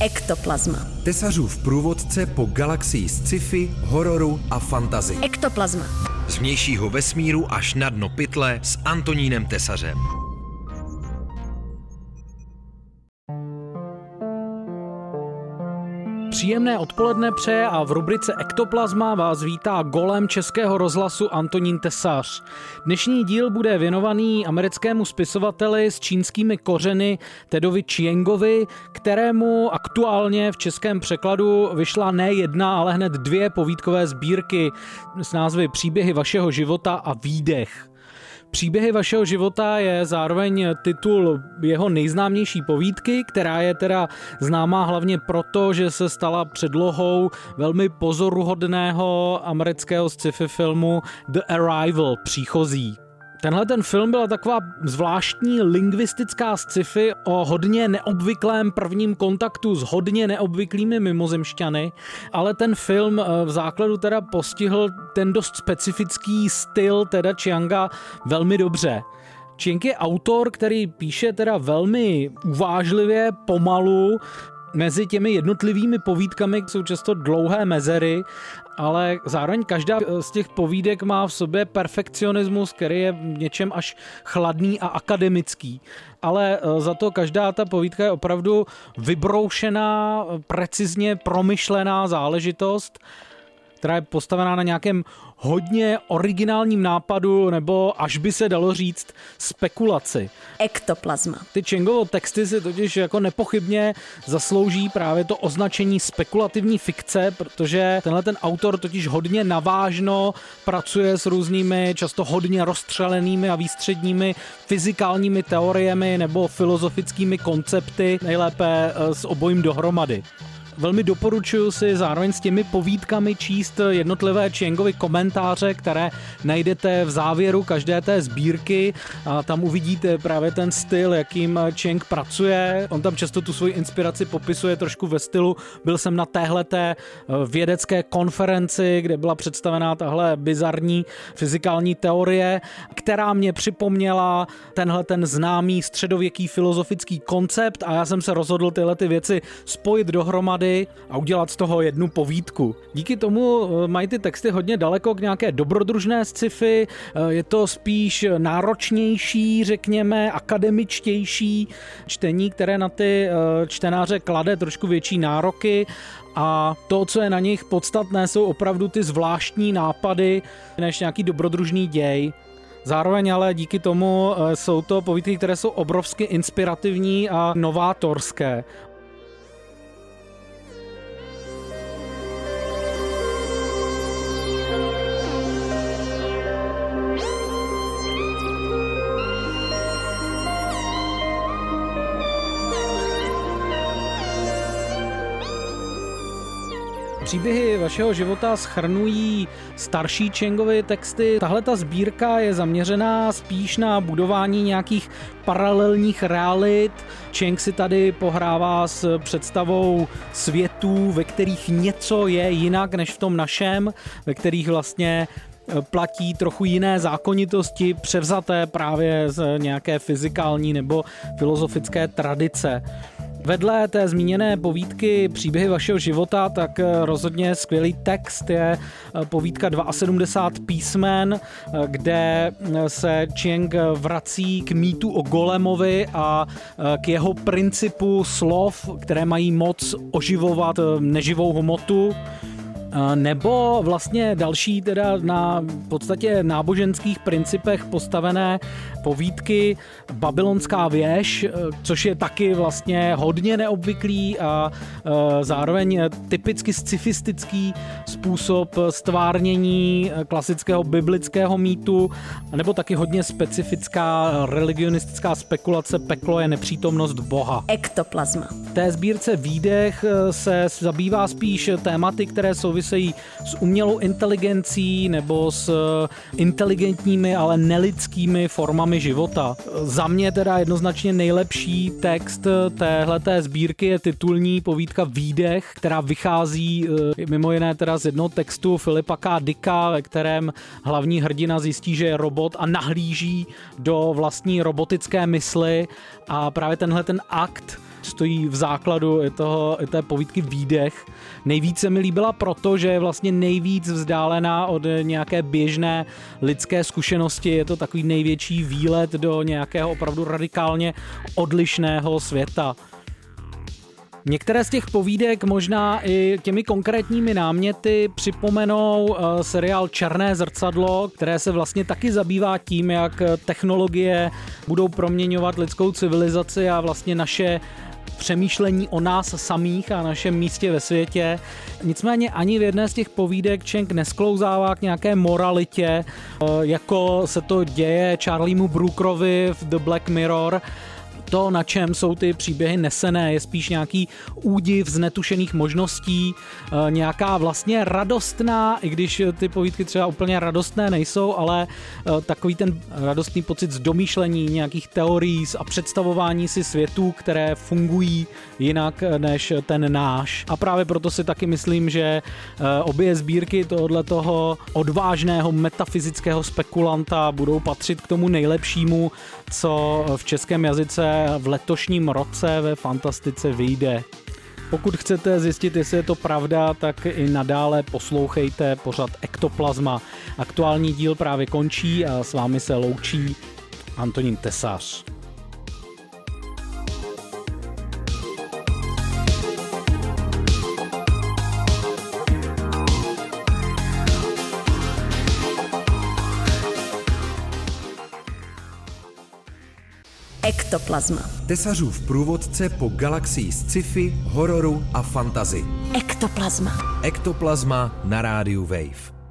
Ektoplazma. Tesařův průvodce po galaxii sci-fi, hororu a fantazy. Ektoplazma. Z vnějšího vesmíru až na dno pytle s Antonínem Tesařem. Příjemné odpoledne přeje a v rubrice Ektoplazma vás vítá golem českého rozhlasu Antonín Tesař. Dnešní díl bude věnovaný americkému spisovateli s čínskými kořeny Tedovi Chiengovi, kterému aktuálně v českém překladu vyšla ne jedna, ale hned dvě povídkové sbírky s názvy Příběhy vašeho života a Výdech. Příběhy vašeho života je zároveň titul jeho nejznámější povídky, která je teda známá hlavně proto, že se stala předlohou velmi pozoruhodného amerického sci-fi filmu The Arrival, Příchozí. Tenhle ten film byla taková zvláštní lingvistická sci-fi o hodně neobvyklém prvním kontaktu s hodně neobvyklými mimozemšťany, ale ten film eh, v základu teda postihl ten dost specifický styl teda Chianga velmi dobře. Chiang je autor, který píše teda velmi uvážlivě, pomalu, Mezi těmi jednotlivými povídkami jsou často dlouhé mezery, ale zároveň každá z těch povídek má v sobě perfekcionismus, který je v něčem až chladný a akademický. Ale e, za to každá ta povídka je opravdu vybroušená, precizně promyšlená záležitost která je postavená na nějakém hodně originálním nápadu, nebo až by se dalo říct spekulaci. Ektoplazma. Ty Chengovo texty si totiž jako nepochybně zaslouží právě to označení spekulativní fikce, protože tenhle ten autor totiž hodně navážno pracuje s různými, často hodně rozstřelenými a výstředními fyzikálními teoriemi nebo filozofickými koncepty, nejlépe eh, s obojím dohromady. Velmi doporučuji si zároveň s těmi povídkami číst jednotlivé Chiengovy komentáře, které najdete v závěru každé té sbírky a tam uvidíte právě ten styl, jakým Chieng pracuje. On tam často tu svoji inspiraci popisuje trošku ve stylu byl jsem na téhleté eh, vědecké konferenci, kde byla představená tahle bizarní fyzikální teorie, která mě připomněla tenhle ten známý středověký filozofický koncept a já jsem se rozhodl tyhle ty věci spojit dohromady dohromady a udělat z toho jednu povídku. Díky tomu eh, mají ty texty hodně daleko k nějaké dobrodružné sci-fi, eh, je to spíš náročnější, řekněme, akademičtější čtení, které na ty eh, čtenáře klade trošku větší nároky a to, co je na nich podstatné, jsou opravdu ty zvláštní nápady, než nějaký dobrodružný děj. Zároveň ale díky tomu jsou to povídky, které jsou obrovsky inspirativní a novátorské. Příběhy vašeho života schrnují starší Čengovy texty. Tahle ta sbírka je zaměřená spíš na budování nějakých paralelních realit. Cheng si tady pohrává s představou světů, ve kterých něco je jinak než v tom našem, ve kterých vlastně e, platí trochu jiné zákonitosti, převzaté právě z nějaké fyzikální nebo filozofické tradice. Vedle té zmíněné povídky Příběhy vašeho života, tak eh, rozhodně skvělý text je eh, povídka 72 písmen, eh, kde se Chiang vrací k mýtu o Golemovi a k jeho principu slov, které mají moc oživovat neživou hmotu nebo vlastně další teda na podstatě náboženských principech postavené povídky Babylonská věž, což je taky vlastně hodně neobvyklý a zároveň typicky scifistický způsob stvárnění klasického biblického mýtu, nebo taky hodně specifická religionistická spekulace peklo je nepřítomnost Boha. Ektoplazma. V té sbírce Výdech se zabývá spíš tématy, které souvisí souvisejí s umělou inteligencí nebo s eh, inteligentními, ale nelidskými formami života. Za mě teda jednoznačně nejlepší text téhleté sbírky je titulní povídka Výdech, která vychází eh, mimo jiné teda z jednoho textu Filipa K. Dicka, ve kterém hlavní hrdina zjistí, že je robot a nahlíží do vlastní robotické mysli a právě tenhle ten akt stojí v základu i toho, i té povídky Výdech. Nejvíce mi líbila proto, že je vlastně nejvíc vzdálená od nějaké běžné lidské zkušenosti. Je to takový největší výlet do nějakého opravdu radikálně odlišného světa. Některé z těch povídek možná i těmi konkrétními náměty připomenou uh, seriál Černé zrcadlo, které se vlastně taky zabývá tím, jak technologie budou proměňovat lidskou civilizaci a vlastně naše přemýšlení o nás samých a našem místě ve světě. Nicméně ani v jedné z těch povídek Čenk nesklouzává k nějaké moralitě, eh, jako se to děje Charliemu Brookerovi v The Black Mirror, to, na čem jsou ty příběhy nesené, je spíš nějaký údiv z netušených možností, eh, nějaká vlastně radostná, i když ty povídky třeba úplně radostné nejsou, ale eh, takový ten radostný pocit z domýšlení nějakých teorií a představování si světů, které fungují jinak eh, než ten náš. A právě proto si taky myslím, že obě sbírky tohoto toho odvážného metafyzického spekulanta budou patřit k tomu nejlepšímu, co v českém jazyce v letošním roce ve Fantastice vyjde. Pokud chcete zjistit, jestli je to pravda, tak i nadále poslouchejte pořad Ektoplazma. Aktuální díl právě končí a s vámi se loučí Antonín Tesař. Ektoplazma. Tesařův průvodce po galaxii sci-fi, hororu a fantazy. Ektoplazma. Ektoplazma na rádiu Wave.